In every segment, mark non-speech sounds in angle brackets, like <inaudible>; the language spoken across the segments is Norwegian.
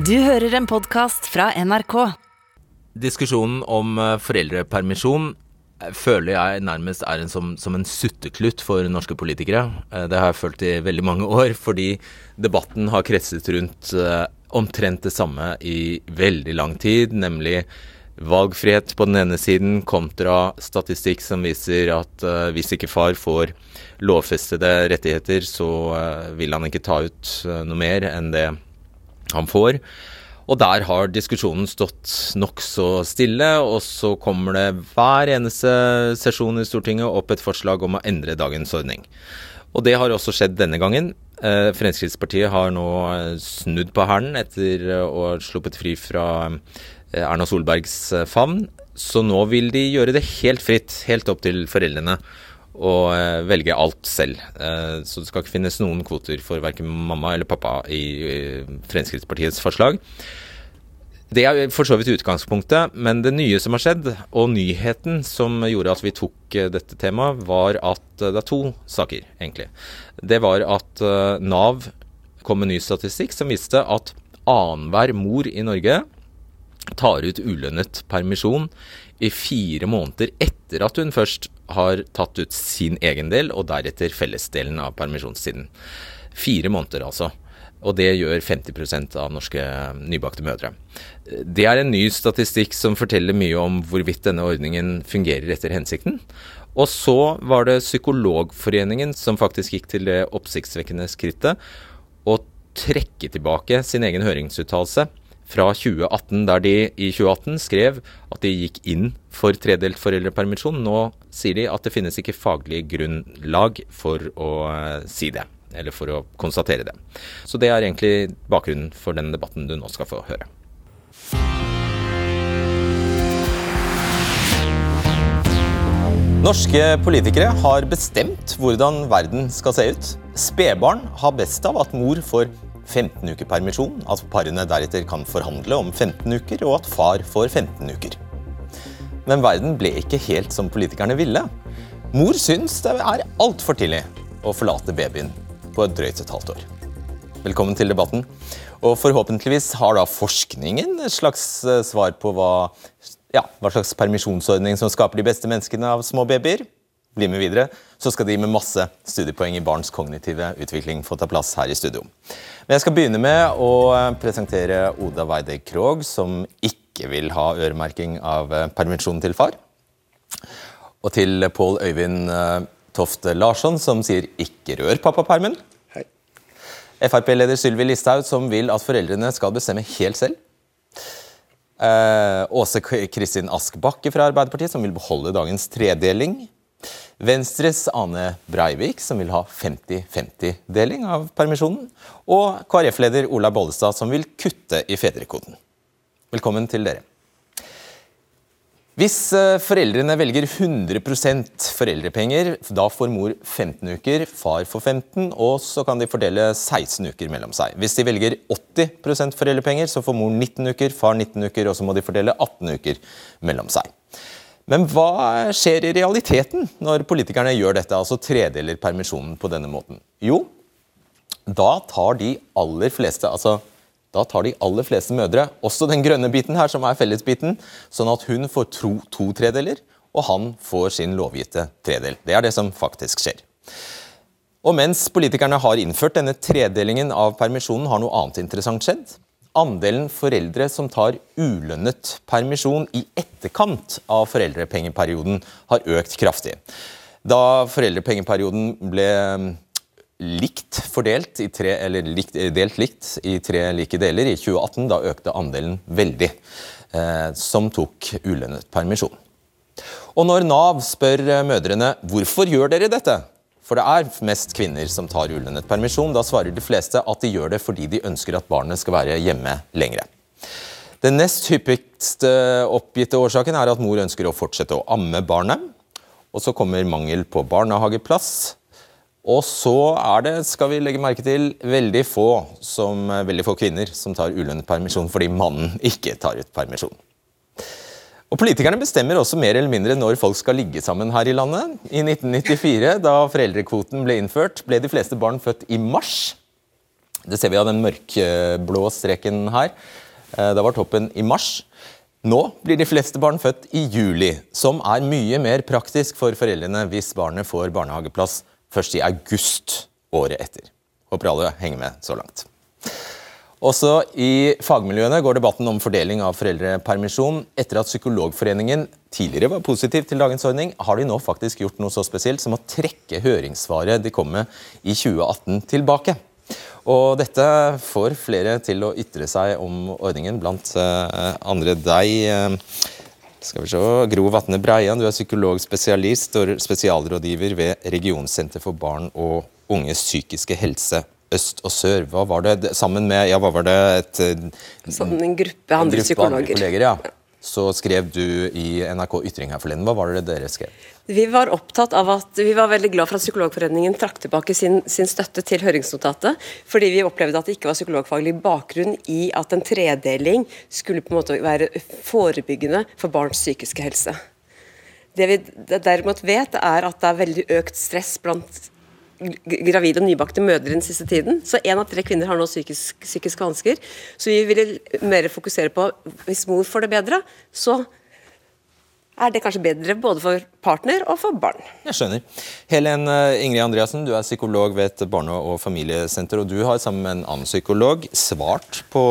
Du hører en podkast fra NRK. Diskusjonen om eh, foreldrepermisjon eh, føler jeg nærmest er en som, som en sutteklutt for norske politikere. Eh, Det har jeg følt i veldig mange <laughs> år, fordi debatten har kretset rundt omtrent det samme i veldig lang tid, nemlig valgfrihet på den ene siden kontra statistikk som viser at hvis ikke far får lovfestede rettigheter, så vil han ikke ta ut noe mer enn det han får. Og der har diskusjonen stått nokså stille, og så kommer det hver eneste sesjon i Stortinget opp et forslag om å endre dagens ordning. Og det har også skjedd denne gangen. Eh, Fremskrittspartiet har nå eh, snudd på hælen etter eh, å ha sluppet fri fra Erna Solbergs favn. Så nå vil de gjøre det helt fritt, helt opp til foreldrene å eh, velge alt selv. Eh, Så det skal ikke finnes noen kvoter for verken mamma eller pappa i Fremskrittspartiets forslag. Det er for så vidt utgangspunktet, men det nye som har skjedd, og nyheten som gjorde at vi tok eh, dette temaet, var at det er to saker, egentlig. Det var at Nav kom med ny statistikk som viste at annenhver mor i Norge tar ut ulønnet permisjon i fire måneder etter at hun først har tatt ut sin egen del, og deretter fellesdelen av permisjonstiden. Fire måneder, altså. Og det gjør 50% av norske nybakte mødre. Det er en ny statistikk som forteller mye om hvorvidt denne ordningen fungerer etter hensikten. Og så var det Psykologforeningen som faktisk gikk til det oppsiktsvekkende skrittet å trekke tilbake sin egen høringsuttalelse fra 2018, der de i 2018 skrev at de gikk inn for tredelt foreldrepermisjon. Nå sier de at det finnes ikke faglig grunnlag for å eh, si det, eller for å konstatere det. Så det er egentlig bakgrunnen for den debatten du nå skal få høre. Norske politikere har bestemt hvordan verden skal se ut. Spedbarn har best av at mor får 15 uker permisjon, at parene deretter kan forhandle om 15 uker, og at far får 15 uker. Men verden ble ikke helt som politikerne ville. Mor syns det er altfor tidlig å forlate babyen på et drøyt et halvt år. Velkommen til debatten. Og forhåpentligvis har da forskningen et slags eh, svar på hva, ja, hva slags permisjonsordning som skaper de beste menneskene av små babyer. Bli med videre, så skal de med masse studiepoeng i barns kognitive utvikling få ta plass her i studio. Men jeg skal begynne med å eh, presentere Oda Weide Krogh, som ikke vil ha øremerking av permisjonen permisjon til far. Og til Pål Øyvind eh, Tofte Larsson, som sier 'ikke rør pappapermen'. Frp-leder Sylvi Listhaug, som vil at foreldrene skal bestemme helt selv. Eh, Åse Kristin Ask Bakke fra Arbeiderpartiet, som vil beholde dagens tredeling. Venstres Ane Breivik, som vil ha 50-50-deling av permisjonen. Og KrF-leder Ola Bollestad, som vil kutte i fedrekvoten. Velkommen til dere. Hvis eh, foreldrene velger 100% foreldrepenger, da får mor 15 uker, far får 15, og så kan de fordele 16 uker mellom seg. Hvis de velger 80% foreldrepenger, så får mor 19 uker, far 19 uker, og så må de fordele 18 uker mellom seg. Men hva skjer i realiteten når politikerne gjør dette, altså tredeler permisjonen på denne måten? Jo, da tar de aller fleste, altså da tar de aller fleste mødre, også den grønne biten her, som er fellesbiten, sånn at hun får tro, to tredeler, og han får sin lovgitte tredel. Det er det som faktisk skjer. Og mens politikerne har innført denne tredelingen av permisjonen, har noe annet interessant skjedd. Andelen foreldre som tar ulønnet permisjon i etterkant av foreldrepengeperioden, har økt kraftig. Da foreldrepengeperioden ble likt fordelt i tre, eller likt, delt likt i tre like deler i 2018, da økte andelen veldig, eh, som tok ulønnet permisjon. Og når Nav spør eh, mødrene hvorfor gjør dere dette, for det er mest kvinner som tar ulønnet permisjon, da svarer de fleste at de gjør det fordi de ønsker at barnet skal være hjemme lengre. Den nest hyppigste oppgitte årsaken er at mor ønsker å fortsette å amme barnet. Og så kommer mangel på barnehageplass. Og så er det, skal vi legge merke til, veldig få, som, veldig få kvinner som tar ulønnet permisjon fordi mannen ikke tar ut permisjon. Og Politikerne bestemmer også mer eller mindre når folk skal ligge sammen her i landet. I 1994, da foreldrekvoten ble innført, ble de fleste barn født i mars. Det ser vi av den mørkblå streken her. Da det var toppen i mars. Nå blir de fleste barn født i juli, som er mye mer praktisk for foreldrene hvis barnet får barnehageplass først i august året etter. Håper alle henger med så langt. Også i fagmiljøene går debatten om fordeling av foreldrepermisjon. Etter at Psykologforeningen tidligere var positiv til dagens ordning, har de nå faktisk gjort noe så spesielt som å trekke høringssvaret de kom med i 2018 tilbake. Og dette får flere til å ytre seg om ordningen, blant uh, andre deg. Uh, skal vi se, Gro Vatne Breian, du er psykologspesialist og spesialrådgiver ved Regionsenter for barn og unges psykiske helse øst og sør. Hva var det sammen med ja, hva var det et, sånn en gruppe andre en gruppe psykologer. Andre kolleger, ja. Så skrev du i NRK Ytring her forleden. Hva var det dere skrev? Vi var opptatt av at, vi var veldig glad for at Psykologforeningen trakk tilbake sin, sin, støtte til høringsnotatet, fordi vi opplevde at det ikke var psykologfaglig bakgrunn i at en tredeling skulle på en måte være forebyggende for barns psykiske helse. Det vi derimot vet, er at det er veldig økt stress blant gravide og nybakte mødre den siste tiden. Så én av tre kvinner har nå psykisk, psykiske vansker. Så vi ville mer fokusere på hvis mor får det bedre, så er det kanskje bedre både for partner og for barn. Jeg skjønner. Helen eh, Ingrid Andreassen, du er psykolog ved et barne- og familiesenter. og Du har sammen med en annen psykolog svart på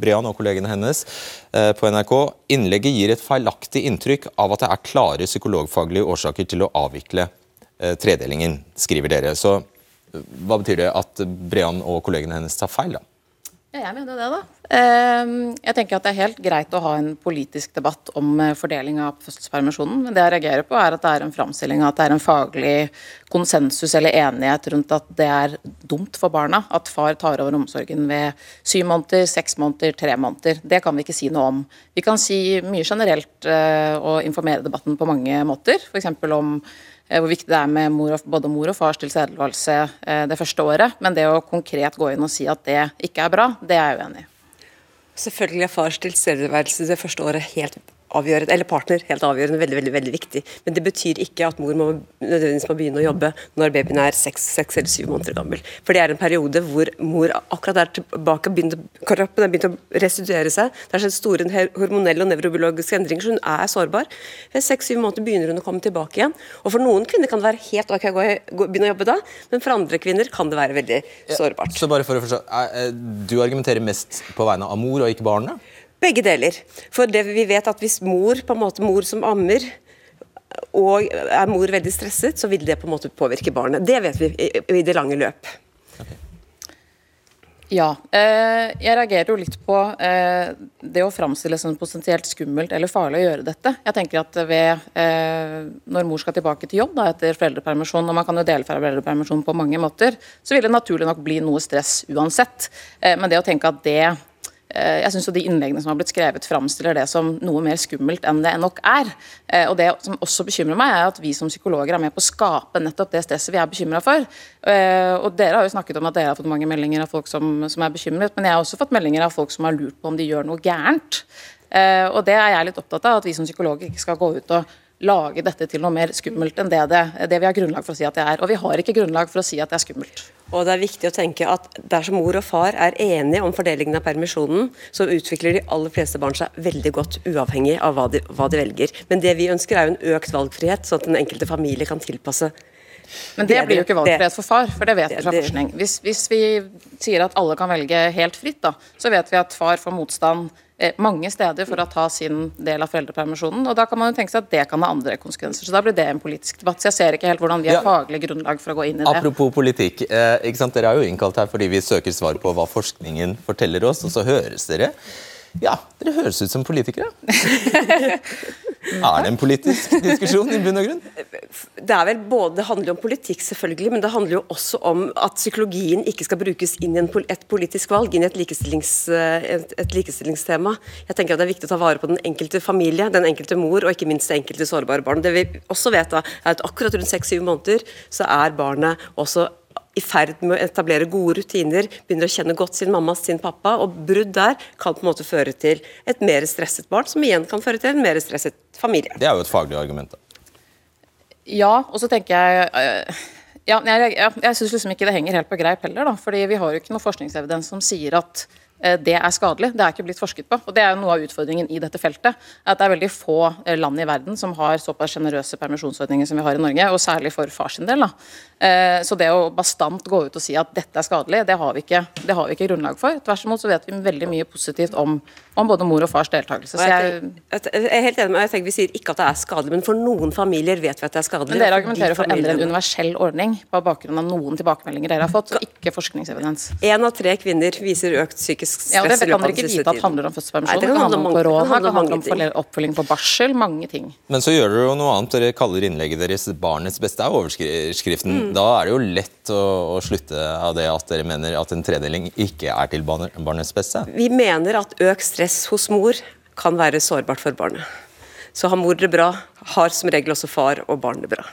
Brian og kollegene hennes uh, på NRK. Innlegget gir et feilaktig inntrykk av at det er klare psykologfaglige årsaker til å avvikle tredelingen, skriver dere. Så uh, hva betyr det at Brean og kollegene hennes tar feil, da? Ja, jeg mener det, da. Ehm, jeg tenker at Det er helt greit å ha en politisk debatt om eh, fordeling av fødselspermisjonen. Men det jeg reagerer på, er at det er en framstilling at det er en faglig konsensus eller enighet rundt at det er dumt for barna at far tar over omsorgen ved syv måneder, seks måneder, tre måneder. Det kan vi ikke si noe om. Vi kan si mye generelt eh, og informere debatten på mange måter. F.eks. om Eh, hvor viktig det er med mor og, både mor og fars tilstedeværelse det første året. Men det å konkret gå inn og si at det ikke er bra, det er jeg uenig i. Selvfølgelig er fars tilstedeværelse det første året helt avgjørende, eller partner helt avgjørende, veldig veldig, veldig viktig. Men det betyr ikke at mor må nødvendigvis må begynne å jobbe når babyen er seks, seks eller syv måneder gammel. For det er en periode hvor mor akkurat er tilbake, kroppen er begynt å restituere seg. Det er skjedd store hormonelle og nevrobiologiske endringer, så hun er sårbar. Ved seks-syv måneder begynner hun å komme tilbake igjen. Og for noen kvinner kan det være helt ok å begynne å jobbe da, men for andre kvinner kan det være veldig sårbart. Ja, så bare for å forstå, Du argumenterer mest på vegne av mor og ikke barnet? Begge deler. For det vi vet at hvis mor, på en måte mor som ammer, og er mor veldig stresset, så vil det på en måte påvirke barnet. Det vet vi i, det lange løp. Ja. Eh, jeg reagerer jo litt på eh, det å framstille som potensielt skummelt eller farlig å gjøre dette. Jeg tenker at ved, eh, Når mor skal tilbake til jobb da, etter foreldrepermisjon, og man kan jo dele foreldrepermisjon på mange måter, så vil det naturlig nok bli noe stress uansett. Eh, men det å tenke at det jeg syns de innleggene som har blitt skrevet, framstiller det som noe mer skummelt enn det nok er. Eh, og Det som også bekymrer meg, er at vi som psykologer er med på å skape nettopp det stresset vi er bekymra for. Eh, og Dere har jo snakket om at dere har fått mange meldinger av folk som, som er bekymret, men jeg har også fått meldinger av folk som har lurt på om de gjør noe gærent. Og Det er jeg litt opptatt av, at vi som psykologer ikke skal gå ut og lage dette til noe mer skummelt enn det, det, det vi har grunnlag for å si at det er. Og vi har ikke grunnlag for å si at det er skummelt. Og det er viktig å tenke at Dersom mor og far er enige om fordelingen av permisjonen, så utvikler de aller fleste barn seg veldig godt, uavhengig av hva de, hva de velger. Men det vi ønsker er jo en økt valgfrihet, sånn at den enkelte familie kan tilpasse men det blir jo ikke valgfrihet for far, for det vet vi fra forskning. Hvis, hvis, vi sier at alle kan velge helt fritt, da, så vet vi at far får motstand mange steder for å ta sin del av foreldrepermisjonen. og Da kan man jo tenke seg at det kan ha andre konsekvenser. så Da blir det en politisk debatt. Så jeg ser ikke helt hvordan vi har ja. faglig grunnlag for å gå inn i det. Apropos politikk. Eh? Dere er jo innkalt her fordi vi søker svar på hva forskningen forteller oss, og så høres dere ja, dere høres ut som politikere. er det en politisk diskusjon i bunn og grunn? Det er vel både, det handler om politikk, selvfølgelig, men det handler jo også om at psykologien ikke skal brukes inn i et politisk valg, inn i et, likestillings, et, et, likestillingstema. Jeg tenker at Det er viktig å ta vare på den enkelte familie, den enkelte mor og ikke minst det enkelte sårbare barn. Det vi også vet da, er at akkurat rundt seks-syv måneder så er barnet også i ferd med å etablere gode rutiner, begynner å kjenne godt sin mamma, sin pappa. og Brudd der kan på en måte føre til et mer stresset barn, som igjen kan føre til en mer stresset familie. Det er jo et faglig argument. da. Ja, og så tenker jeg øh, Ja, jeg, jeg, jeg syns liksom ikke det henger helt på greip heller. da, fordi Vi har jo ikke noe forskningsevidens som sier at Eh, det er skadelig. Det er ikke blitt forsket på. og Det er jo noe av utfordringen i dette feltet. at Det er veldig få eh, land i verden som har såpass sjenerøse permisjonsordninger som vi har i Norge, og særlig for fars sin del. Da. Eh, så det å bastant gå ut og si at dette er skadelig, det har vi ikke, det har vi ikke grunnlag for. Tvert imot så vet vi veldig mye positivt om, om både mor og fars deltakelse. Så jeg, jeg, er helt enig med jeg tenker Vi sier ikke at det er skadelig, men for noen familier vet vi at det er skadelig. Men Dere argumenterer for å endre en universell ordning på bakgrunn av noen tilbakemeldinger dere har fått, og ikke forskningsevidens. En av tre kvinner viser økt psykisk stress ja, Det kan dere ikke vite at handler om fødselspermisjon. Det kan handle om korona, det kan handle om oppfølging på barsel, mange ting. Men så gjør dere jo noe annet. Dere kaller innlegget deres 'Barnets beste' er overskriften. Mm. Da er det jo lett å, å, slutte av det at dere mener at en tredeling ikke er til barnets beste? Vi mener at økt stress hos mor kan være sårbart for barnet. Så har mor det bra, har som regel også far og barn det bra.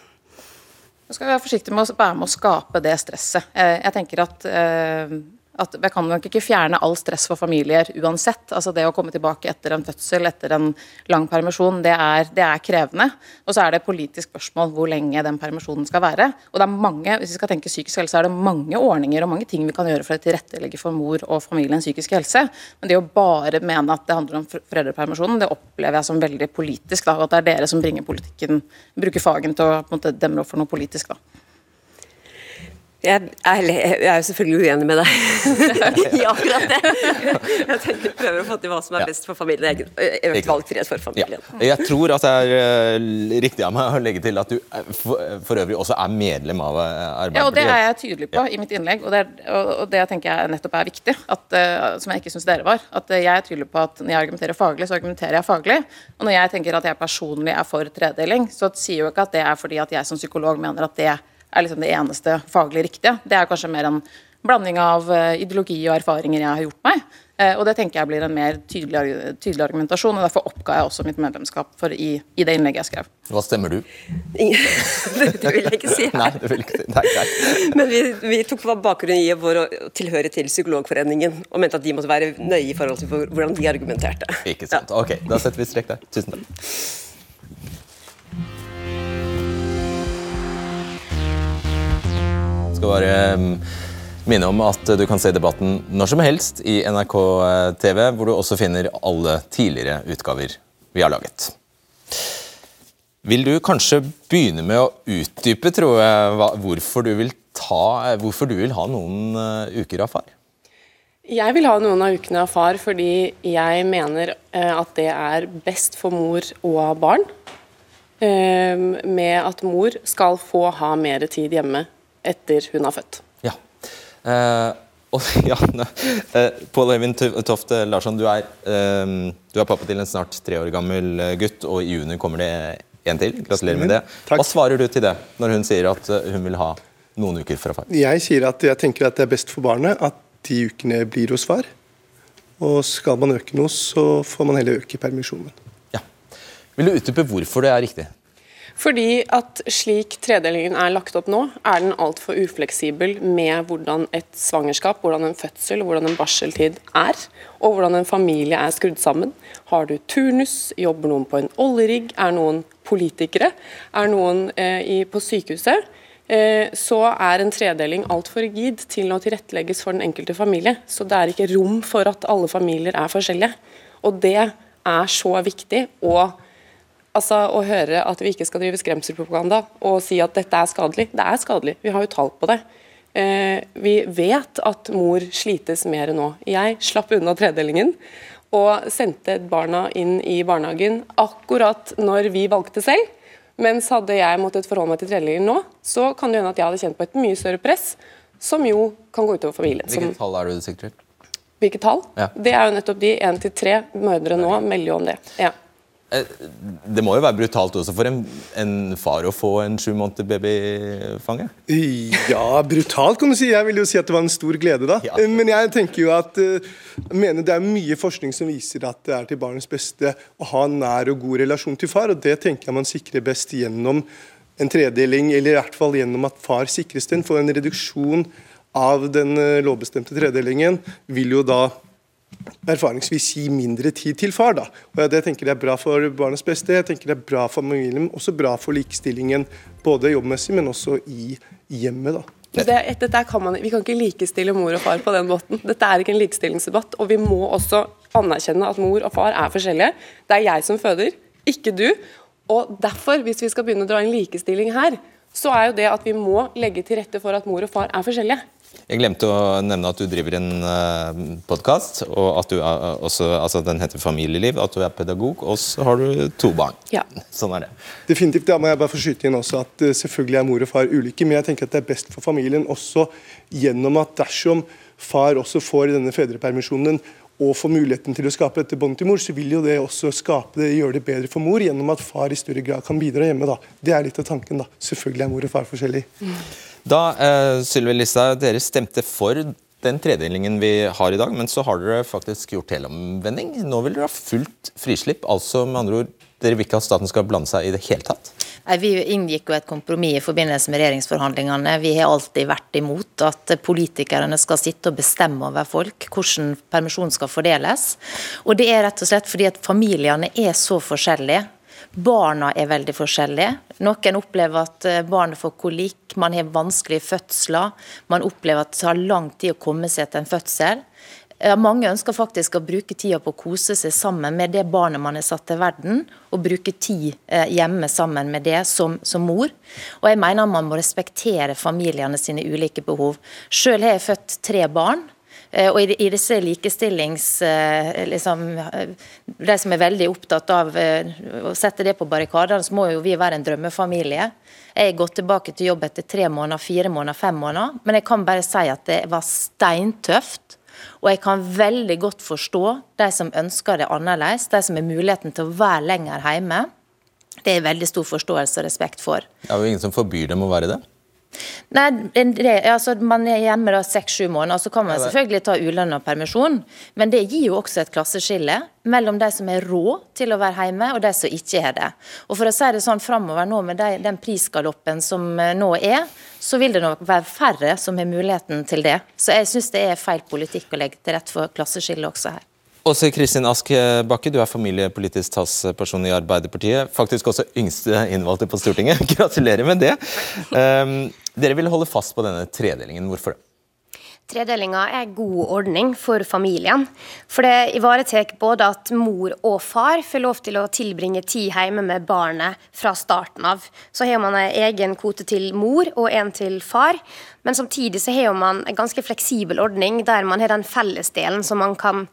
Nå skal vi være forsiktige med å være med å skape det stresset. Eh, jeg tenker at eh, at jeg kan nok ikke fjerne all stress for familier uansett. Altså Det å komme tilbake etter en fødsel, etter en lang permisjon, det er, det er krevende. Og så er det et politisk spørsmål hvor lenge den permisjonen skal være. Og det er mange, hvis vi skal tenke psykisk helse, er det mange ordninger og mange ting vi kan gjøre for å tilrettelegge for mor og familiens psykiske helse. Men det å bare mene at det handler om foreldrepermisjonen, det opplever jeg som veldig politisk. da, og At det er dere som bringer politikken, bruker fagen til å på en måte, demre opp for noe politisk. da. Jeg er, jeg er, jo selvfølgelig uenig med deg <laughs> i akkurat det. Jeg tenker, prøver å få til hva som er best for familien. Økt valgfrihet for familien. Ja. Jeg tror at det er uh, riktig av meg å legge til at du eh, for, for, øvrig også er medlem av Arbeiderpartiet. Ja, og det er jeg tydelig på ja. i mitt innlegg, og det, er, og det tenker jeg nettopp er viktig. At, som jeg ikke syns dere var. At jeg er tydelig på at når jeg argumenterer faglig, så argumenterer jeg faglig. Og når jeg tenker at jeg personlig er for tredeling, så sier jo ikke at det er fordi at jeg som psykolog mener at det er er liksom det eneste faglig riktige. Det er kanskje mer en blanding av eh, ideologi og erfaringer jeg har gjort meg. Eh, og det tenker jeg blir en mer tydelig, tydelig argumentasjon, og derfor oppga jeg også mitt medlemskap for i, i, det innlegget jeg skrev. Hva stemmer du? <laughs> det vil jeg ikke si. <laughs> Nei, det vil ikke si. Nei, nei. Men vi, vi tok bakgrunn i vår tilhøre til Psykologforeningen, og mente at de måtte være nøye i forhold til hvordan de argumenterte. Ikke sant. Ja. Ok, da setter vi strek der. Tusen takk. Skal bare mm, minne om at du kan se debatten når som helst i NRK eh, TV, hvor du også finner alle tidligere utgaver vi har laget. Vil du kanskje begynne med å utdype tror jeg, hvorfor du vil, ta, hvorfor du vil ha noen eh, uker av far? Jeg vil ha noen av ukene av far fordi jeg mener eh, at det er best for mor og barn. Med at mor skal få ha mer tid hjemme etter hun har født. Ja. Eh, og, <laughs> ja, uh, Pål Øyvind Tofte Larsson, du er, eh, du er, pappa til en snart tre år gammel gutt, og i juni kommer det en til. Gratulerer med det. Hva svarer du til det, når hun sier at hun vil ha noen uker fra far? Jeg sier at jeg tenker at det er best for barnet at de ukene blir hos far. Og skal man øke noe, så får man heller øke permisjonen. Ja. Vil du utdype hvorfor det er riktig? Fordi at slik tredelingen er lagt opp nå, er den altfor ufleksibel med hvordan et svangerskap, hvordan en fødsel, hvordan en barseltid er, og hvordan en familie er skrudd sammen. Har du turnus, jobber noen på en oljerigg, er noen politikere, er noen eh, i, på sykehuset, eh, så er en tredeling altfor rigid til å tilrettelegges for den enkelte familie. Så det er ikke rom for at alle familier er forskjellige. Og det er så viktig. og Altså Å høre at vi ikke skal drive skremselpropaganda og si at dette er skadelig. Det er skadelig, vi har jo tall på det. Eh, vi vet at mor slites mer nå. Jeg slapp unna tredelingen og sendte barna inn i barnehagen akkurat når vi valgte selv. Mens hadde jeg måttet forholde meg til tredelingen nå, så kan det hende at jeg hadde kjent på et mye større press, som jo kan gå utover familien. Hvilket tall er du sikkert? Hvilket tall? Ja. Det er jo nettopp de én til tre mødre nå melder jo om det. Ja. Eh, det må jo være brutalt også for en, en far å få en sju måneder baby i fanget? Ja, brutalt kan du si. Jeg vil jo si at det var en stor glede, da. Ja. Men jeg tenker jo at eh, mener det er mye forskning som viser at det er til barnets beste å ha en nær og god relasjon til far, og det tenker jeg man sikrer best gjennom en tredeling, eller i hvert fall gjennom at far sikres den. For en reduksjon av den eh, lovbestemte tredelingen vil jo da erfaringsvis gi mindre tid til far. da. Og Det tenker jeg er bra for barnets beste, jeg tenker det er bra for familien, også bra for likestillingen. Både jobbmessig, men også i hjemmet. da. Det, kan man, vi kan ikke likestille mor og far på den måten. Dette er ikke en likestillingsdebatt. Og vi må også anerkjenne at mor og far er forskjellige. Det er jeg som føder, ikke du. Og derfor, hvis vi skal begynne å dra inn likestilling her, så er jo det at vi må legge til rette for at mor og far er forskjellige. Jeg glemte å nevne at du driver en eh, podkast, og at du er også, altså den heter Familieliv, at du er pedagog, og så har du to barn. Ja. Sånn er det. Definitivt. Da må jeg bare få skyte inn også at uh, selvfølgelig er mor og far ulike, men jeg tenker at det er best for familien også gjennom at dersom far også får denne fedrepermisjonen og får muligheten til å skape dette båndet til mor, så vil jo det også skape det, gjøre det bedre for mor gjennom at far i større grad kan bidra hjemme. da. Det er litt av tanken. da. Selvfølgelig er mor og far forskjellig. Mm. Da, eh, Sylvi Listhaug, dere stemte for den tredelingen vi har i dag, men så har dere faktisk gjort helomvending. Nå vil dere ha fullt frislipp. Altså med andre ord, dere vil ikke at staten skal blande seg i det hele tatt? Nei, Vi inngikk jo et kompromiss i forbindelse med regjeringsforhandlingene. Vi har alltid vært imot at politikerne skal sitte og bestemme over folk hvordan permisjon skal fordeles. Og det er rett og slett fordi at familiene er så forskjellige. Barna er veldig forskjellige. Noen opplever at eh, barnet får kolikk, man har vanskelige fødsler. Man opplever at det tar lang tid å komme seg til en fødsel. Mange ønsker faktisk å bruke tida på å kose seg sammen med det barnet man er satt til verden, og bruke tid eh, hjemme sammen med det som, som mor. Og jeg mener man må respektere familiene sine ulike behov. Selv har jeg født tre barn. Eh, og i disse likestillings... Eh, liksom, eh, De som er veldig opptatt av å sette det på barrikadene, så må jo vi være en drømmefamilie. Jeg har gått tilbake til jobb etter tre måneder, fire måneder, fem måneder. Men jeg kan bare si at det var steintøft. Og jeg kan veldig godt forstå de som ønsker det annerledes, de som har muligheten til å være lenger hjemme. Det er veldig stor forståelse og respekt for. Det er jo ingen som forbyr dem å være det? Nei, det, altså Man er hjemme da seks-sju måneder, så kan man selvfølgelig ta ulønna permisjon. Men det gir jo også et klasseskille mellom de som har råd til å være hjemme, og de som ikke har det. Og for å si det sånn framover nå med de, den prisgaloppen som eh, nå er, så vil det nok være færre som har muligheten til det. Så jeg syns det er feil politikk å legge til rette for klasseskille også her. Åse Kristin Ask Bakke, du er familiepolitisk talsperson i Arbeiderpartiet. Faktisk også yngste innvalgte på Stortinget. <laughs> Gratulerer med det. Um, dere vil holde fast på denne tredelingen. Hvorfor det? Tredelinga er god ordning for familien. For det ivaretar både at mor og far får lov til å tilbringe tid hjemme med barnet fra starten av. Så har man en egen kvote til mor og en til far. Men samtidig så har man en ganske fleksibel ordning der man har den fellesdelen som man kan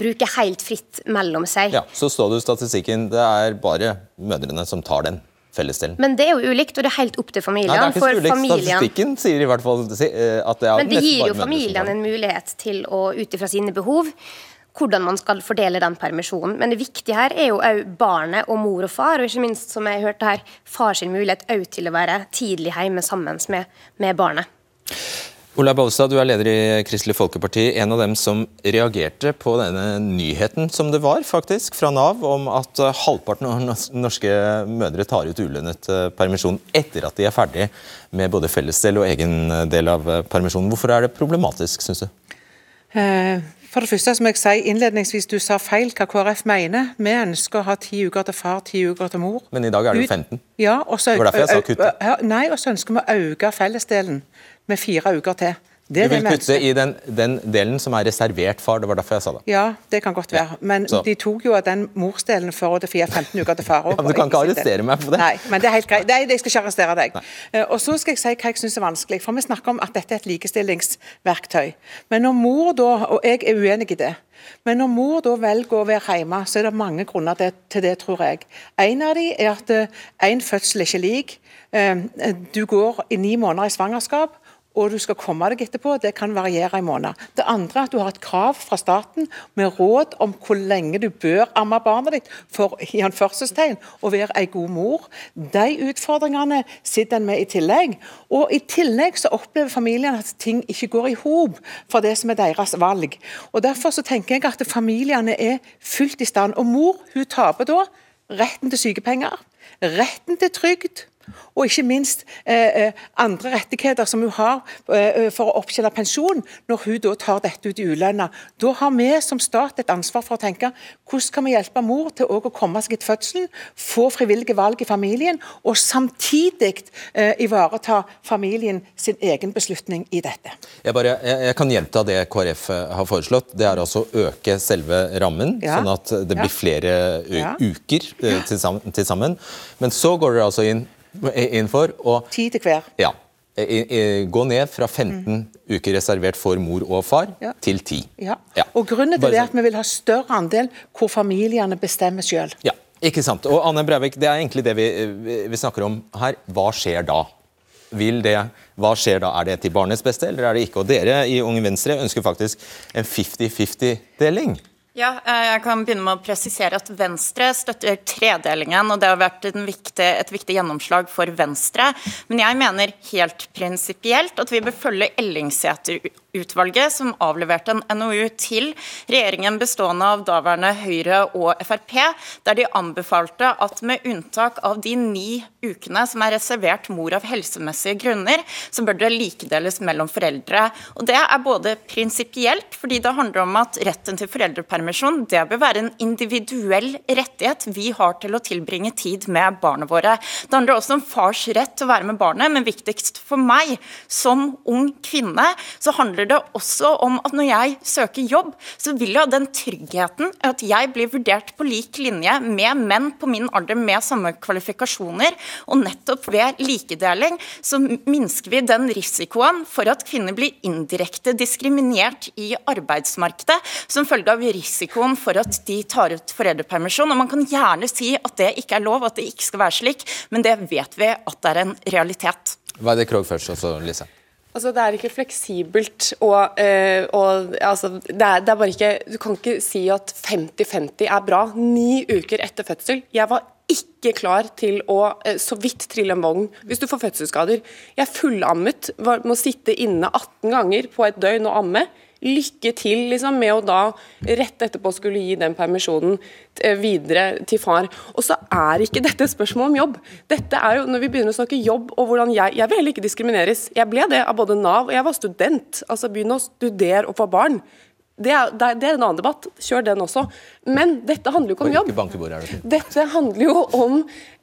bruke helt fritt mellom seg. Ja, Så står det i statistikken det er bare mødrene som tar den fellesdelen. Men det er jo ulikt, og det er helt opp til familien. Nei, det er ikke så ulikt. Familien... Statistikken sier i hvert fall eh, at det er Men det gir jo familien en mulighet til å, ut ifra sine behov, hvordan man skal fordele den permisjonen. Men det viktige her er jo òg barnet og mor og far, og ikke minst, som jeg hørte her, far sin mulighet òg til å være tidlig hjemme sammen med, med barnet. Ola Bollestad, du er leder i Kristelig Folkeparti. En av dem som reagerte på denne nyheten som det var faktisk fra Nav, om at eh, halvparten av norske mødre tar ut ulønnet eh, permisjon etter at de er ferdig med både fellesdel og egen eh, del av permisjonen. Hvorfor er det problematisk, syns du? For det første, som jeg sier innledningsvis, du sa feil hva KrF mener. Vi ønsker å ha ti uker til far, ti uker til mor. Men i dag er det jo 15. Ja, og så, det var derfor jeg sa kutte. Nei, og så ønsker vi å øke fellesdelen med fire uker til. Det du vil putte i den, den, delen som er reservert far, det var derfor jeg sa det. Ja, det kan godt være. Men Så. de tok jo av den morsdelen for å fire 15 uker til far <laughs> òg. Ja, du kan ikke arrestere meg for det. Nei, men det er helt greit. Nei, jeg skal ikke arrestere deg. Nei. Eh, og så skal jeg si hva jeg syns er vanskelig. For vi snakker om at dette er et likestillingsverktøy. Men når mor da, og jeg er uenig i det men når mor da velger å være hjemme, så er det mange grunner til det, tror jeg. En av dem er at én eh, fødsel er ikke lik. Eh, du går i ni måneder i svangerskap, og du skal komme deg etterpå, det kan variere i måneder. Det andre er at du har et krav fra staten med råd om hvor lenge du bør amme barnet ditt for i anførselstegn, å være en god mor. De utfordringene sitter en med i tillegg. Og I tillegg så opplever familien at ting ikke går i hop for det som er deres valg. Og Derfor så tenker jeg at familiene er fullt i stand. Og mor hun taper da retten til sykepenger, retten til trygd og ikke minst eh, eh andre rettigheter som hun har eh, for å opptjene pensjon, når hun da tar dette ut i ulønna. Da har vi som stat et ansvar for å tenke hvordan kan vi hjelpe mor til å komme seg etter fødselen, få frivillige valg i familien, og samtidig eh, ivareta familien sin egen beslutning i dette. Jeg, bare, jeg, jeg kan gjenta det KrF har foreslått. Det er altså å øke selve rammen, ja. sånn at det blir flere ja. uker eh, til, sammen, til, sammen. Men så går dere altså inn, inn for å Ti til hver. Ja. Gå ned fra 15 mm. uker reservert for mor og far, ja. til 10. Ja. Og Grunnen til det er at vi vil ha større andel hvor familiene bestemmer selv. Ja, ikke sant. Og Anne Breivik, det er egentlig det vi, vi snakker om her. Hva skjer da? Vil det, hva skjer da? Er det til barnets beste, eller er det ikke? Og Dere i Unge Venstre ønsker faktisk en 50-50-deling. Ja, eh, jeg kan begynne med å presisere at Venstre støtter tredelingen. og Det har vært viktig, et viktig gjennomslag for Venstre. Men jeg mener helt prinsipielt at vi bør følge Ellingsæter-utvalget, som avleverte en NOU til regjeringen bestående av daværende Høyre og Frp, der de anbefalte at med unntak av de ni ukene som er reservert mor av helsemessige grunner, så bør det likedeles mellom foreldre. Og Det er både prinsipielt, fordi det handler om at retten til foreldrepermisjon det bør være en individuell rettighet vi har til å tilbringe tid med barna våre. Det handler også om fars rett til å være med barnet, men viktigst for meg som ung kvinne, så handler det også om at når jeg søker jobb, så vil jeg ha den tryggheten at jeg blir vurdert på lik linje med menn på min alder med samme kvalifikasjoner. Og nettopp ved likedeling så minsker vi den risikoen for at kvinner blir indirekte diskriminert i arbeidsmarkedet som følge av risikoen for at de tar ut foreldrepermisjon. og Man kan gjerne si at det ikke er lov, at det ikke skal være slik, men det vet vi at det er en realitet. Hva er det Krog først, også, Lise? Altså, Det er ikke fleksibelt. og, øh, og altså, det, er, det, er, bare ikke, Du kan ikke si at 50-50 er bra. Ni uker etter fødsel. Jeg var ikke klar til å øh, så vidt trille en vogn hvis du får fødselsskader. Jeg fullammet, var, må sitte inne 18 ganger på et døgn og amme lykke til liksom, med å da rett etterpå skulle gi den permisjonen eh, videre til far. Og så er ikke dette et spørsmål om jobb. Dette er jo, Når vi begynner å snakke jobb og hvordan jeg Jeg vil heller ikke diskrimineres. Jeg ble det av både Nav og jeg var student. Altså begynne å studere og få barn. Det er, det er, en annen debatt, kjør den også. Men dette handler jo ikke om jobb. Dette handler jo om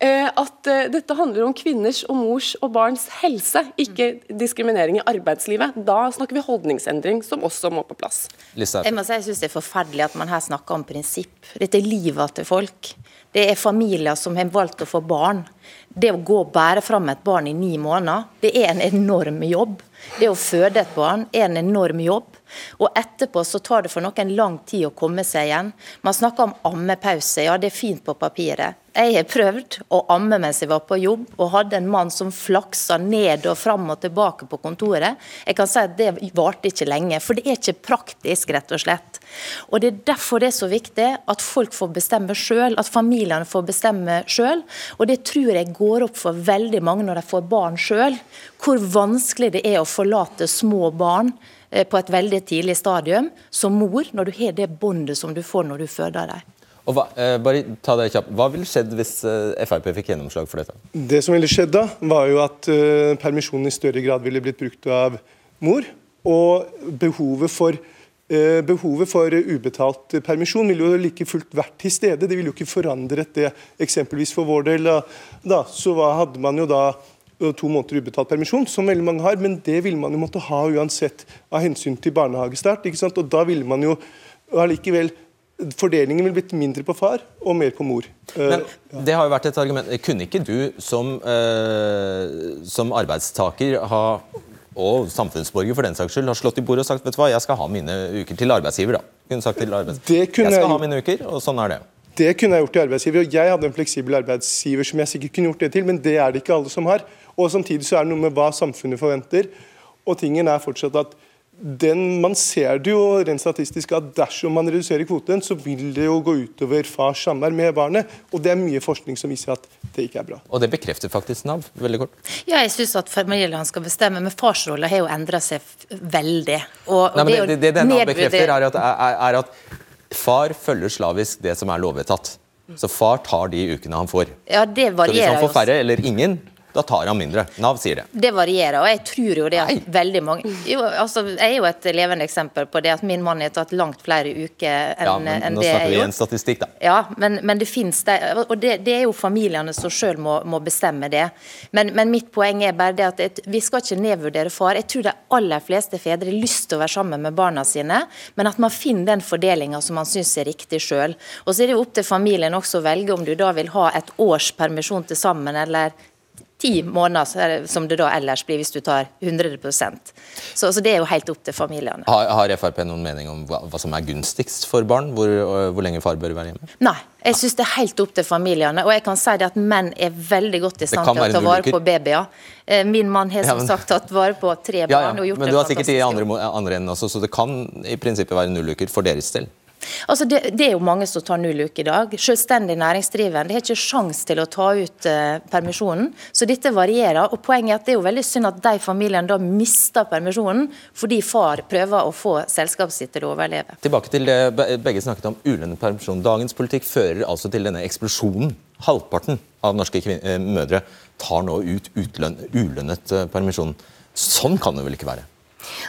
eh, at eh, dette handler om kvinners og mors og barns helse, ikke diskriminering i arbeidslivet. Da snakker vi holdningsendring, som også må på plass. Jeg må si jeg synes det er forferdelig at man her snakker om prinsipp. Dette er livet til folk. Det er familier som har valgt å få barn. Det å gå og bære fram et barn i ni måneder, det er en enorm jobb. Det å føde et barn er en enorm jobb. Og etterpå så tar det for noen lang tid å komme seg igjen. Man snakker om ammepause, ja det er fint på papiret. Jeg har prøvd å amme mens jeg var på jobb, og hadde en mann som flaksa ned og fram og tilbake på kontoret. Jeg kan si at Det varte ikke lenge, for det er ikke praktisk, rett og slett. Og Det er derfor det er så viktig at folk får bestemme sjøl, at familiene får bestemme sjøl. Og det tror jeg går opp for veldig mange når de får barn sjøl, hvor vanskelig det er å forlate små barn på et veldig tidlig stadium som mor, når du har det båndet som du får når du føder dem. Og hva, eh, bare ta det kjapt. Hva ville skjedd hvis eh, Frp fikk gjennomslag for dette? Det som ville skjedd da, var jo at eh, permisjonen i større grad ville blitt brukt av mor. Og behovet for, uh, behovet for ubetalt permisjon ville jo like fullt vært til stede. Det ville jo ikke forandret det eksempelvis for vår del. Da, så hva hadde man jo da to måneder ubetalt permisjon, som veldig mange har, men det ville man jo måtte ha uansett av hensyn til barnehagestart. ikke sant? Og da ville man jo allikevel Fordelingen ville blitt mindre på far og mer på mor. Men det har jo vært et argument. Kunne ikke du som, eh, som arbeidstaker ha og samfunnsborger for den saks skyld, har slått i bordet og sagt vet du hva, jeg skal ha mine uker til arbeidsgiver. da. Kunne sagt til arbeidsgiver, Jeg skal ha mine uker, og sånn er det. Det kunne jeg gjort til arbeidsgiver. og Jeg hadde en fleksibel arbeidsgiver som jeg sikkert kunne gjort det til, men det er det ikke alle som har. Og Samtidig så er det noe med hva samfunnet forventer. Og tingen er fortsatt at den, Man ser det jo rent statistisk at dersom man reduserer kvoten, så vil det jo gå utover fars samvær med barnet. Og det er mye forskning som viser at det ikke er bra. Og det bekrefter faktisk Nav. Veldig kort. Ja, jeg syns at familieland skal bestemme, men farsrollen har jo endra seg veldig. Og, Nei, men det, det, det, det Nav bekrefter, er at, er, er at far følger slavisk det som er lovvedtatt. Så far tar de ukene han får. Ja, det varierer Så hvis han får færre eller ingen, Da tar han mindre. Nav sier det. Det varierer, og jeg tror jo det at Nei. veldig mange jo, altså, Jeg er jo et levende eksempel på det at min mann har tatt langt flere uker enn ja, men, enn nå det snakker vi en statistikk, da. Ja, men, men det finnes det, og det, det, er jo familiene som sjøl må, må, bestemme det. Men, men, mitt poeng er bare det at et, vi skal ikke nedvurdere far. Jeg tror de aller fleste fedre har lyst til å være sammen med barna sine, men at man finner den fordelinga som man syns er riktig sjøl. Og så er det jo opp til familien også å velge om du da vil ha et års permisjon til sammen, eller ti måneder, som det da ellers blir hvis du tar 100 så, så det er jo helt opp til familiene. Har, har Frp noen mening om hva, hva, som er gunstigst for barn? Hvor, hvor lenge far bør være hjemme? Nei, jeg syns det er helt opp til familiene. Og jeg kan si det at menn er veldig godt i stand til å ta vare på babyer. Eh, min mann har som ja, men... sagt tatt vare på tre barn ja, ja. og gjort men du har sikkert i andre, andre enden også, så det kan i prinsippet være nulluker for deres del? Altså det, det, er jo mange som tar null uke i dag. Selvstendig næringsdrivende har ikke sjans til å ta ut uh, permisjonen. Så dette varierer. og Poenget er at det er jo veldig synd at de familiene da mister permisjonen fordi far prøver å få selskapet sitt til å overleve. Tilbake til det begge snakket om ulønnet permisjon. Dagens politikk fører altså til denne eksplosjonen. Halvparten av norske eh, mødre tar nå ut ulønnet eh, permisjon. Sånn kan det vel ikke være?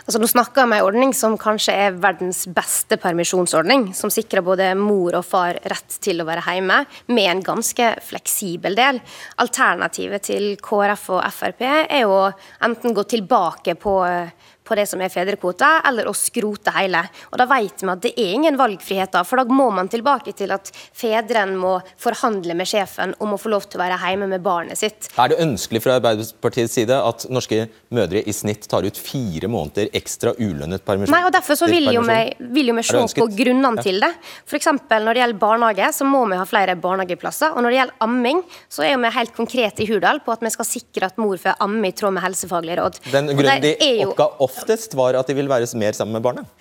Altså, nå snakker jeg om en ordning som kanskje er verdens beste permisjonsordning, som sikrer både mor og far rett til å være hjemme, med en ganske fleksibel del. Alternativet til KrF og Frp er å enten gå tilbake på på det som er fedrekvota, eller å skrote hele. Og Da vet vi at det er ingen valgfrihet, da, for da må man tilbake til at fedren må forhandle med sjefen om å få lov til å være hjemme med barnet sitt. Er det ønskelig fra Arbeiderpartiets side at norske mødre i snitt tar ut fire måneder ekstra ulønnet permisjon? Nei, og Derfor så vil jo vi, vil jo vi se på grunnene ja. til det. F.eks. når det gjelder barnehage, så må vi ha flere barnehageplasser. Og når det gjelder amming, så er vi helt konkrete i Hurdal på at vi skal sikre at mor får amme i tråd med helsefaglige råd. Den grunnen de oppga off oftest, var at de vil være mer sammen med barnet.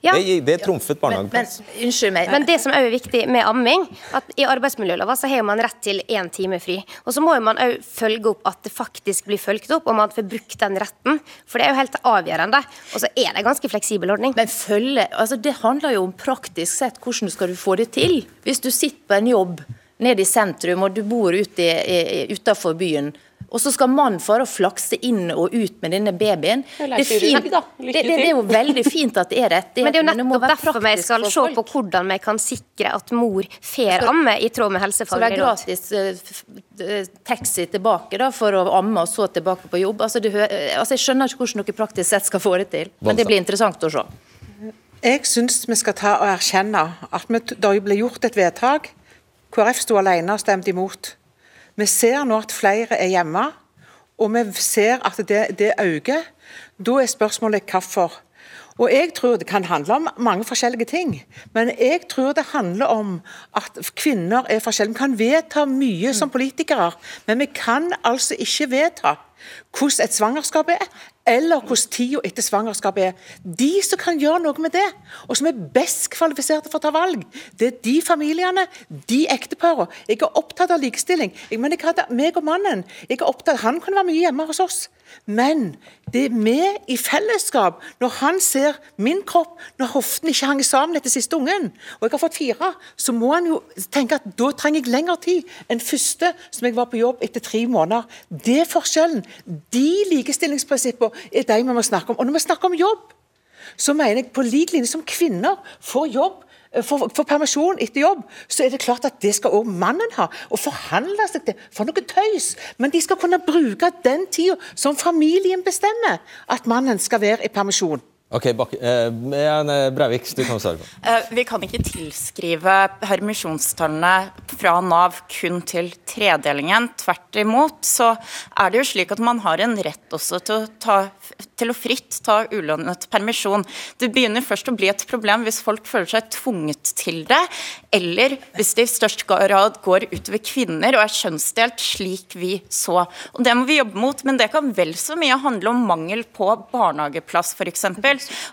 Ja. Det, det trumfet barnehageplass. Men, men, unnskyld meg. Men det som er viktig med amming, at i arbeidsmiljølova så har man rett til én time fri. Og så må man òg følge opp at det faktisk blir fulgt opp, og man får brukt den retten. For det er jo helt avgjørende. Og så er det en ganske fleksibel ordning. Men følge, altså det handler jo om praktisk sett hvordan skal du få det til. Hvis du sitter på en jobb nede i sentrum, og du bor ute utafor byen og så skal mannen for å flakse inn og ut med denne babyen. Det er, fint, det, det, det er, jo veldig fint at det er rett. Men det er jo nettopp derfor vi skal se på hvordan vi kan sikre at mor får amme i tråd med helsefaglige råd. Så det er gratis uh, taxi tilbake da, for å amme og så tilbake på jobb. Altså, altså, jeg skjønner ikke hvordan dere praktisk sett skal få det til, men det blir interessant å se. Jeg syns vi skal ta og erkjenne at vi, det ble gjort et vedtak. KrF sto alene og stemte imot. Vi ser nå at flere er hjemme, og vi ser at det, det øker. Da er spørsmålet hvorfor. Og Jeg tror det kan handle om mange forskjellige ting, men jeg tror det handler om at kvinner er forskjellige. Vi kan vedta mye som politikere, men vi kan altså ikke vedta hvordan et svangerskap er, eller hvordan tida etter svangerskapet er. De som kan gjøre noe med det, og som er best kvalifiserte for å ta valg, det er de familiene, de ekteparene. Jeg er opptatt av likestilling. Jeg mener, jeg hadde, meg og mannen, jeg er opptatt, Han kunne være mye hjemme hos oss. Men det er vi i fellesskap, når han ser min kropp, når hoften ikke henger sammen etter siste ungen, og jeg har fått fire, så må han jo tenke at da trenger jeg lengre tid enn første som jeg var på jobb etter tre måneder. Det er forskjellen. De likestillingsprinsippene er de vi må snakke om. Og når vi snakker om jobb, så mener jeg på lik linje som kvinner får jobb for, for, permisjon etter jobb, så er det klart at det skal også mannen ha. Og forhandle seg til for noe tøys. Men de skal kunne bruke den tida som familien bestemmer at mannen skal være i permisjon. Ok, Bak eh, eh, Breivik, du kan svare på. Eh, vi kan ikke tilskrive permisjonstallene fra Nav kun til tredelingen. Tvert imot så er det jo slik at man har en rett også til å, ta, til å fritt ta ulønnet permisjon. Det begynner først å bli et problem hvis folk føler seg tvunget til det, eller hvis det i størst grad går utover kvinner og er kjønnsdelt, slik vi så. Og Det må vi jobbe mot, men det kan vel så mye handle om mangel på barnehageplass, f.eks.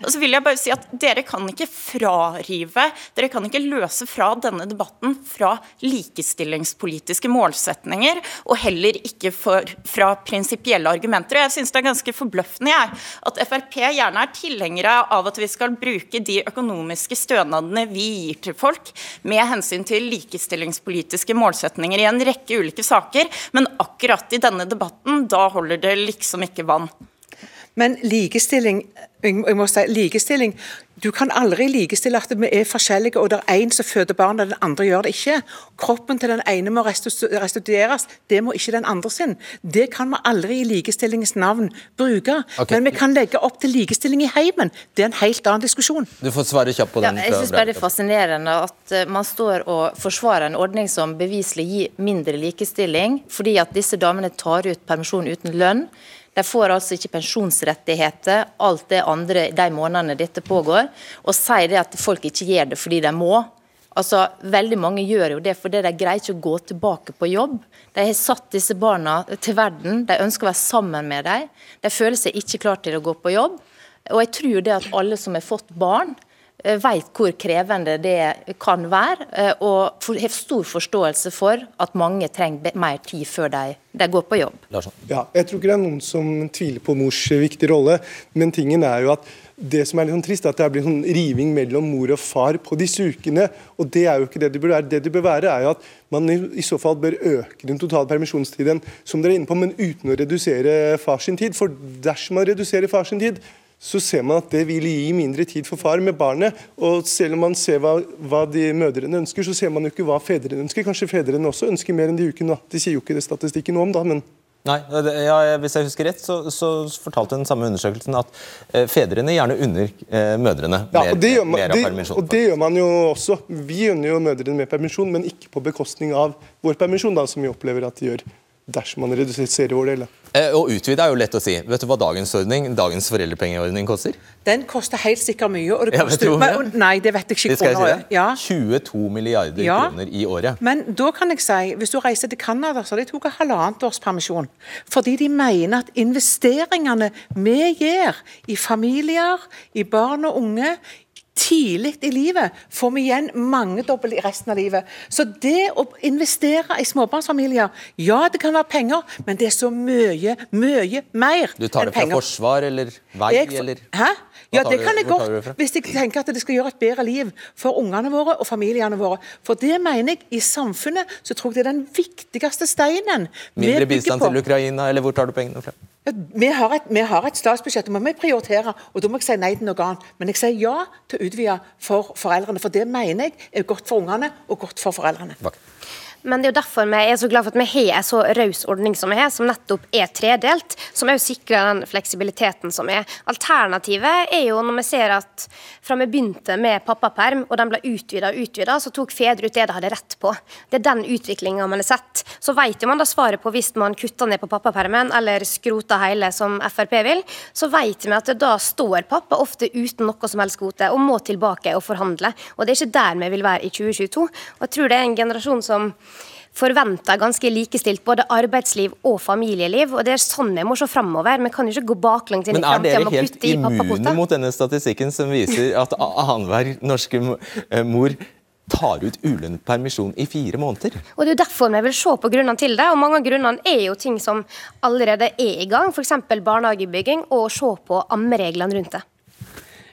Og så vil jeg bare si at Dere kan ikke frarive, dere kan ikke løse fra denne debatten fra likestillingspolitiske målsetninger, og heller ikke for, fra prinsipielle argumenter. Og Jeg synes det er ganske forbløffende jeg, at Frp gjerne er tilhengere av at vi skal bruke de økonomiske stønadene vi gir til folk, med hensyn til likestillingspolitiske målsetninger i en rekke ulike saker, men akkurat i denne debatten, da holder det liksom ikke vann. Men likestilling, jeg må si, likestilling du kan aldri likestille at vi er forskjellige, og det er én som føder barn, og den andre gjør det ikke. Kroppen til den ene må restitueres, det må ikke den andre sin. Det kan vi aldri i likestillingens navn bruke. Okay. Men vi kan legge opp til likestilling i heimen. Det er en helt annen diskusjon. Du får svare kjapt på den. Ja, jeg synes bare det er fascinerende at eh, man står og forsvarer en ordning som beviselig gir mindre likestilling, fordi at disse damene tar ut permisjon uten lønn. De får altså ikke pensjonsrettigheter, alt det andre de månedene dette pågår. Og sier det at folk ikke gjør det fordi de må. Altså, Veldig mange gjør jo det fordi de greier ikke å gå tilbake på jobb. De har satt disse barna til verden, de ønsker å være sammen med dem. De føler seg ikke klar til å gå på jobb. Og jeg tror det at alle som har fått barn, vet hvor krevende det kan være, eh, og har stor forståelse for at mange trenger mer tid før de, de går på jobb. Ja, jeg tror ikke det er noen som tviler på mors viktige rolle, men tingen er jo at det som er litt sånn trist, er at det er blitt sånn riving mellom mor og far på disse ukene. og Det er jo ikke det det bør være. Det det bør være, er jo at man i så fall bør øke den totale permisjonstiden, som dere er inne på, men uten å redusere fars tid. For dersom man reduserer fars tid, så ser man at det vil gi mindre tid for far med barnet. Og selv om man ser hva, hva de mødrene ønsker, så ser man jo ikke hva fedrene ønsker. Kanskje fedrene også ønsker mer enn de ukene. De sier jo ikke det statistikken om, da, men Nei, ja, Hvis jeg husker rett, så, så, fortalte den samme undersøkelsen at eh, fedrene gjerne unner eh, mødrene ja, mer, det man, mer av permisjon. Og det gjør man jo også. Vi unner jo mødrene mer permisjon, men ikke på bekostning av vår permisjon, da, som vi opplever at de gjør dersom man reduserer vår del. Eh, å utvide er jo lett å si. Vet du hva dagens ordning, dagens foreldrepengeordning koster? Den koster helt sikkert mye. Og det koster, ja, men, nei, det vet jeg ikke. Skal jeg si ja. 22 milliarder ja. kroner i året. Men da kan jeg si, hvis du reiser til Canada, så har de tatt halvannet års permisjon. Fordi de mener at investeringene vi gjør i familier, i barn og unge, tidlig i livet, får vi igjen mangedobbelt i resten av livet. Så det å investere i småbarnsfamilier, ja det kan være penger, men det er så mye, mye mer enn penger. Du tar det fra forsvar eller vei eller Hæ? Ja, det kan jeg godt, hvis jeg tenker at det skal gjøre et bedre liv for ungene våre og familiene våre. For det mener jeg, i samfunnet så tror jeg det er den viktigste steinen. Mindre bistand til Ukraina, eller hvor tar du pengene fra? Vi har, et, vi har et statsbudsjett, og må vi prioritere. og Da må jeg si nei til noe annet. Men jeg sier ja til å utvide for foreldrene, for det mener jeg er godt for ungene og godt for foreldrene. Bak. Men det er jo derfor vi er så glad for at vi har en så raus ordning som vi har, som nettopp er tredelt, som òg sikrer den fleksibiliteten som er. Alternativet er jo når vi ser at fra vi begynte med pappaperm, og den ble utvida og utvida, så tok fedre ut det de hadde rett på. Det er den utviklinga man har sett. Så vet jo man da svaret på hvis man kutter ned på pappapermen eller skroter hele, som Frp vil, så vet vi at da står pappa ofte uten noe som helst kvote og må tilbake og forhandle. Og det er ikke der vi vil være i 2022. Og jeg tror det er en generasjon som forventer ganske likestilt både arbeidsliv og familieliv. og Det er sånn vi må se framover. Vi kan ikke gå baklengs inn i framtida å kutte i pappakvoter. Men er dere helt immune mot denne statistikken som viser at annenhver norske eh, mor tar ut ulønnet permisjon i fire måneder. Og Det er jo derfor vi vil se på grunnene til det. og Mange av grunnene er jo ting som allerede er i gang, f.eks. barnehagebygging, og se på ammereglene rundt det.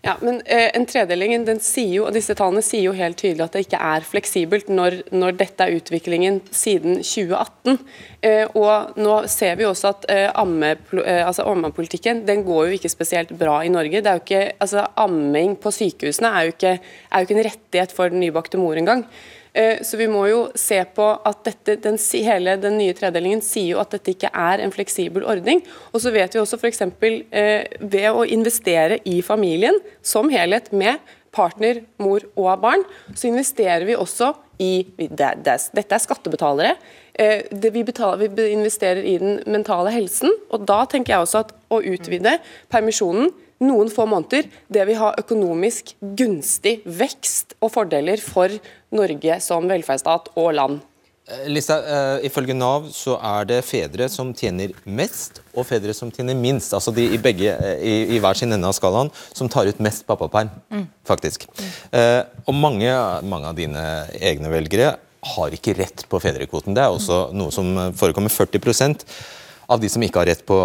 Ja, men eh, en tredeling, den sier jo, og disse tallene sier jo helt tydelig at det ikke er fleksibelt når, når dette er utviklingen siden 2018. Eh, og nå ser vi også at eh, amme, eh, altså ammepolitikken den går jo ikke spesielt bra i Norge. Det er jo ikke, altså Amming på sykehusene er jo ikke, er jo ikke en rettighet for den nybakte mor engang. Eh, så vi må jo se på at dette, den, hele den nye tredelingen sier jo at dette ikke er en fleksibel ordning. Og så vet vi også f.eks. Eh, ved å investere i familien som helhet med partner, mor og barn, så investerer vi også i det, det, Dette er skattebetalere. Eh, det, vi, betaler, vi investerer i den mentale helsen. og Da tenker jeg også at å utvide permisjonen noen få måneder, det vil ha økonomisk gunstig vekst og fordeler for Norge som velferdsstat og land. Eh, Lisa, uh, Ifølge Nav så er det fedre som tjener mest, og fedre som tjener minst. Altså de i, begge, uh, i, i hver sin ende av skalaen, som tar ut mest pappaperm, mm. faktisk. Uh, og mange, mange, av dine egne velgere har ikke rett på fedrekvoten. Det er også noe som forekommer. 40 av de som ikke har rett på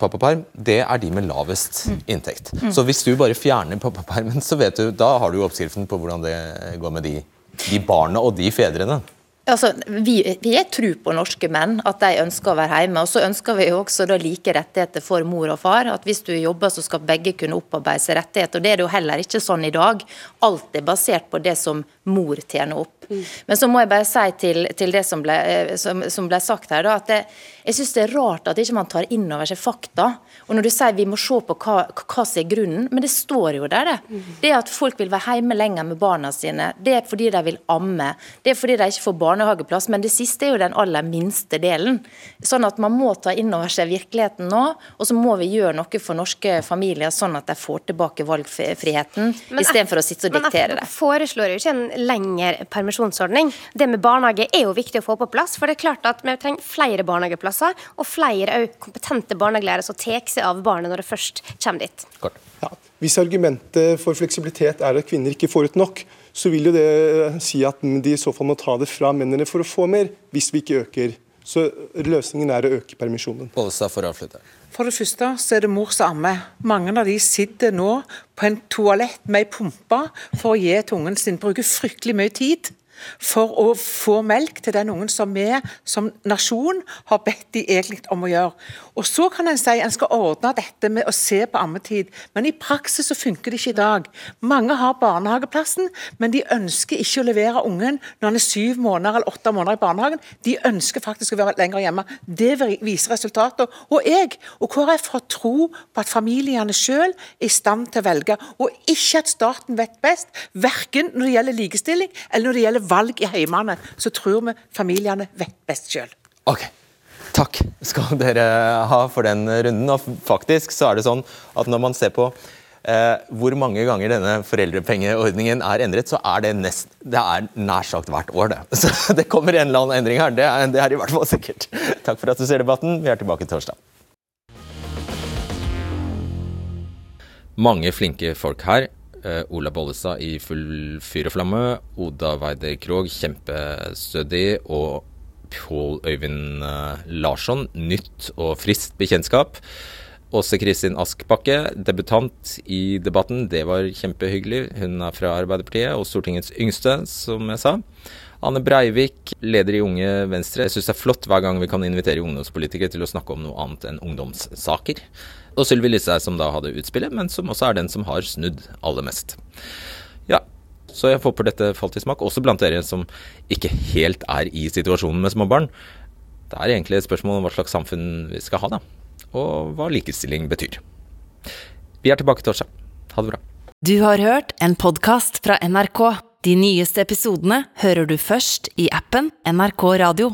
pappaperm, det er de med lavest mm. inntekt. Mm. Så hvis du bare fjerner pappapermen, så vet du, da har du oppskriften på hvordan det går med de, de barna og de fedrene. Altså, vi, vi har tro på norske menn, at de ønsker å være hjemme. Og så ønsker vi jo også da like rettigheter for mor og far. At hvis du jobber, så skal begge kunne opparbeide seg rettigheter. Og det er det jo heller ikke sånn i dag. Alt er basert på det som mor tjener opp. Mm. Men så må jeg bare si til, til det som ble, eh, som, som ble, sagt her, da, at det, jeg syns det er rart at ikke man tar inn over seg fakta. Og når du sier vi må se på hva, hva som er grunnen, men det står jo der, det. Mm. Det at folk vil være hjemme lenger med barna sine, det er fordi de vil amme. Det er fordi de ikke får barnehageplass, men det siste er jo den aller minste delen. Sånn at man må ta inn over seg virkeligheten nå, og så må vi gjøre noe for norske familier, sånn at de får tilbake valgfriheten, istedenfor å sitte og diktere det. Men foreslår jo ikke en lengre permisjonsordning. Det med barnehage er jo viktig å få på plass, for det er klart at vi trenger flere barnehageplasser, og flere kompetente barnehagelærere som tar seg av barnet når det først kommer dit. Kort. Ja. Hvis argumentet for fleksibilitet er at kvinner ikke får ut nok, så vil jo det eh, si at de i så fall må ta det fra mennene for å få mer, hvis vi ikke øker. Så løsningen er å øke permisjonen. Bollestad for å avslutte. For det første så er det mor som ammer. Mange av de sitter nå på en toalett med ei pumpe for å gi til ungen sin. Bruker fryktelig mye tid for å få melk til den ungen som vi som nasjon har bedt de egentlig om å gjøre. Og Så kan en si en skal ordne dette med å se på ammetid, men i praksis så funker det ikke i dag. Mange har barnehageplassen, men de ønsker ikke å levere ungen når han er syv måneder eller åtte måneder i barnehagen. De ønsker faktisk å være lenger hjemme. Det viser resultater. Og jeg og KrF har tro på at familiene selv er i stand til å velge, og ikke at staten vet best, verken når det gjelder likestilling eller når det gjelder valg i heimene, så tror vi familiene vet best selv. Okay. Takk skal dere ha for den runden. Og faktisk så er det sånn at når man ser på eh, hvor mange ganger denne foreldrepengeordningen er endret, så er det, nest, det er nær sagt hvert år, det. <laughs> Så det kommer en eller annen endring her. Det er, det er i hvert fall sikkert. Takk for at du ser debatten. Vi er tilbake torsdag. Mange flinke folk her. Uh, Ola Bollestad i full fyr og flamme. Oda Weider Krogh, kjempestødig. Og Pål Øyvind uh, Larsson, nytt og friskt bekjentskap. Åse Kristin Askbakke, debutant i debatten. Det var kjempehyggelig. Hun er fra Arbeiderpartiet og Stortingets yngste, som jeg sa. Anne Breivik, leder i Unge Venstre. Jeg syns det er flott hver gang vi kan invitere ungdomspolitikere til å snakke om noe annet enn ungdomssaker. Og Sylvi Listhaug, som da hadde utspillet, men som også er den som har snudd aller mest. Så jeg håper dette falt i smak, også blant dere som ikke helt er i situasjonen med småbarn. Det er egentlig et spørsmål om hva slags samfunn vi skal ha, da. Og hva likestilling betyr. Vi er tilbake torsdag. Ha det bra. Du har hørt en podkast fra NRK. De nyeste episodene hører du først i appen NRK Radio.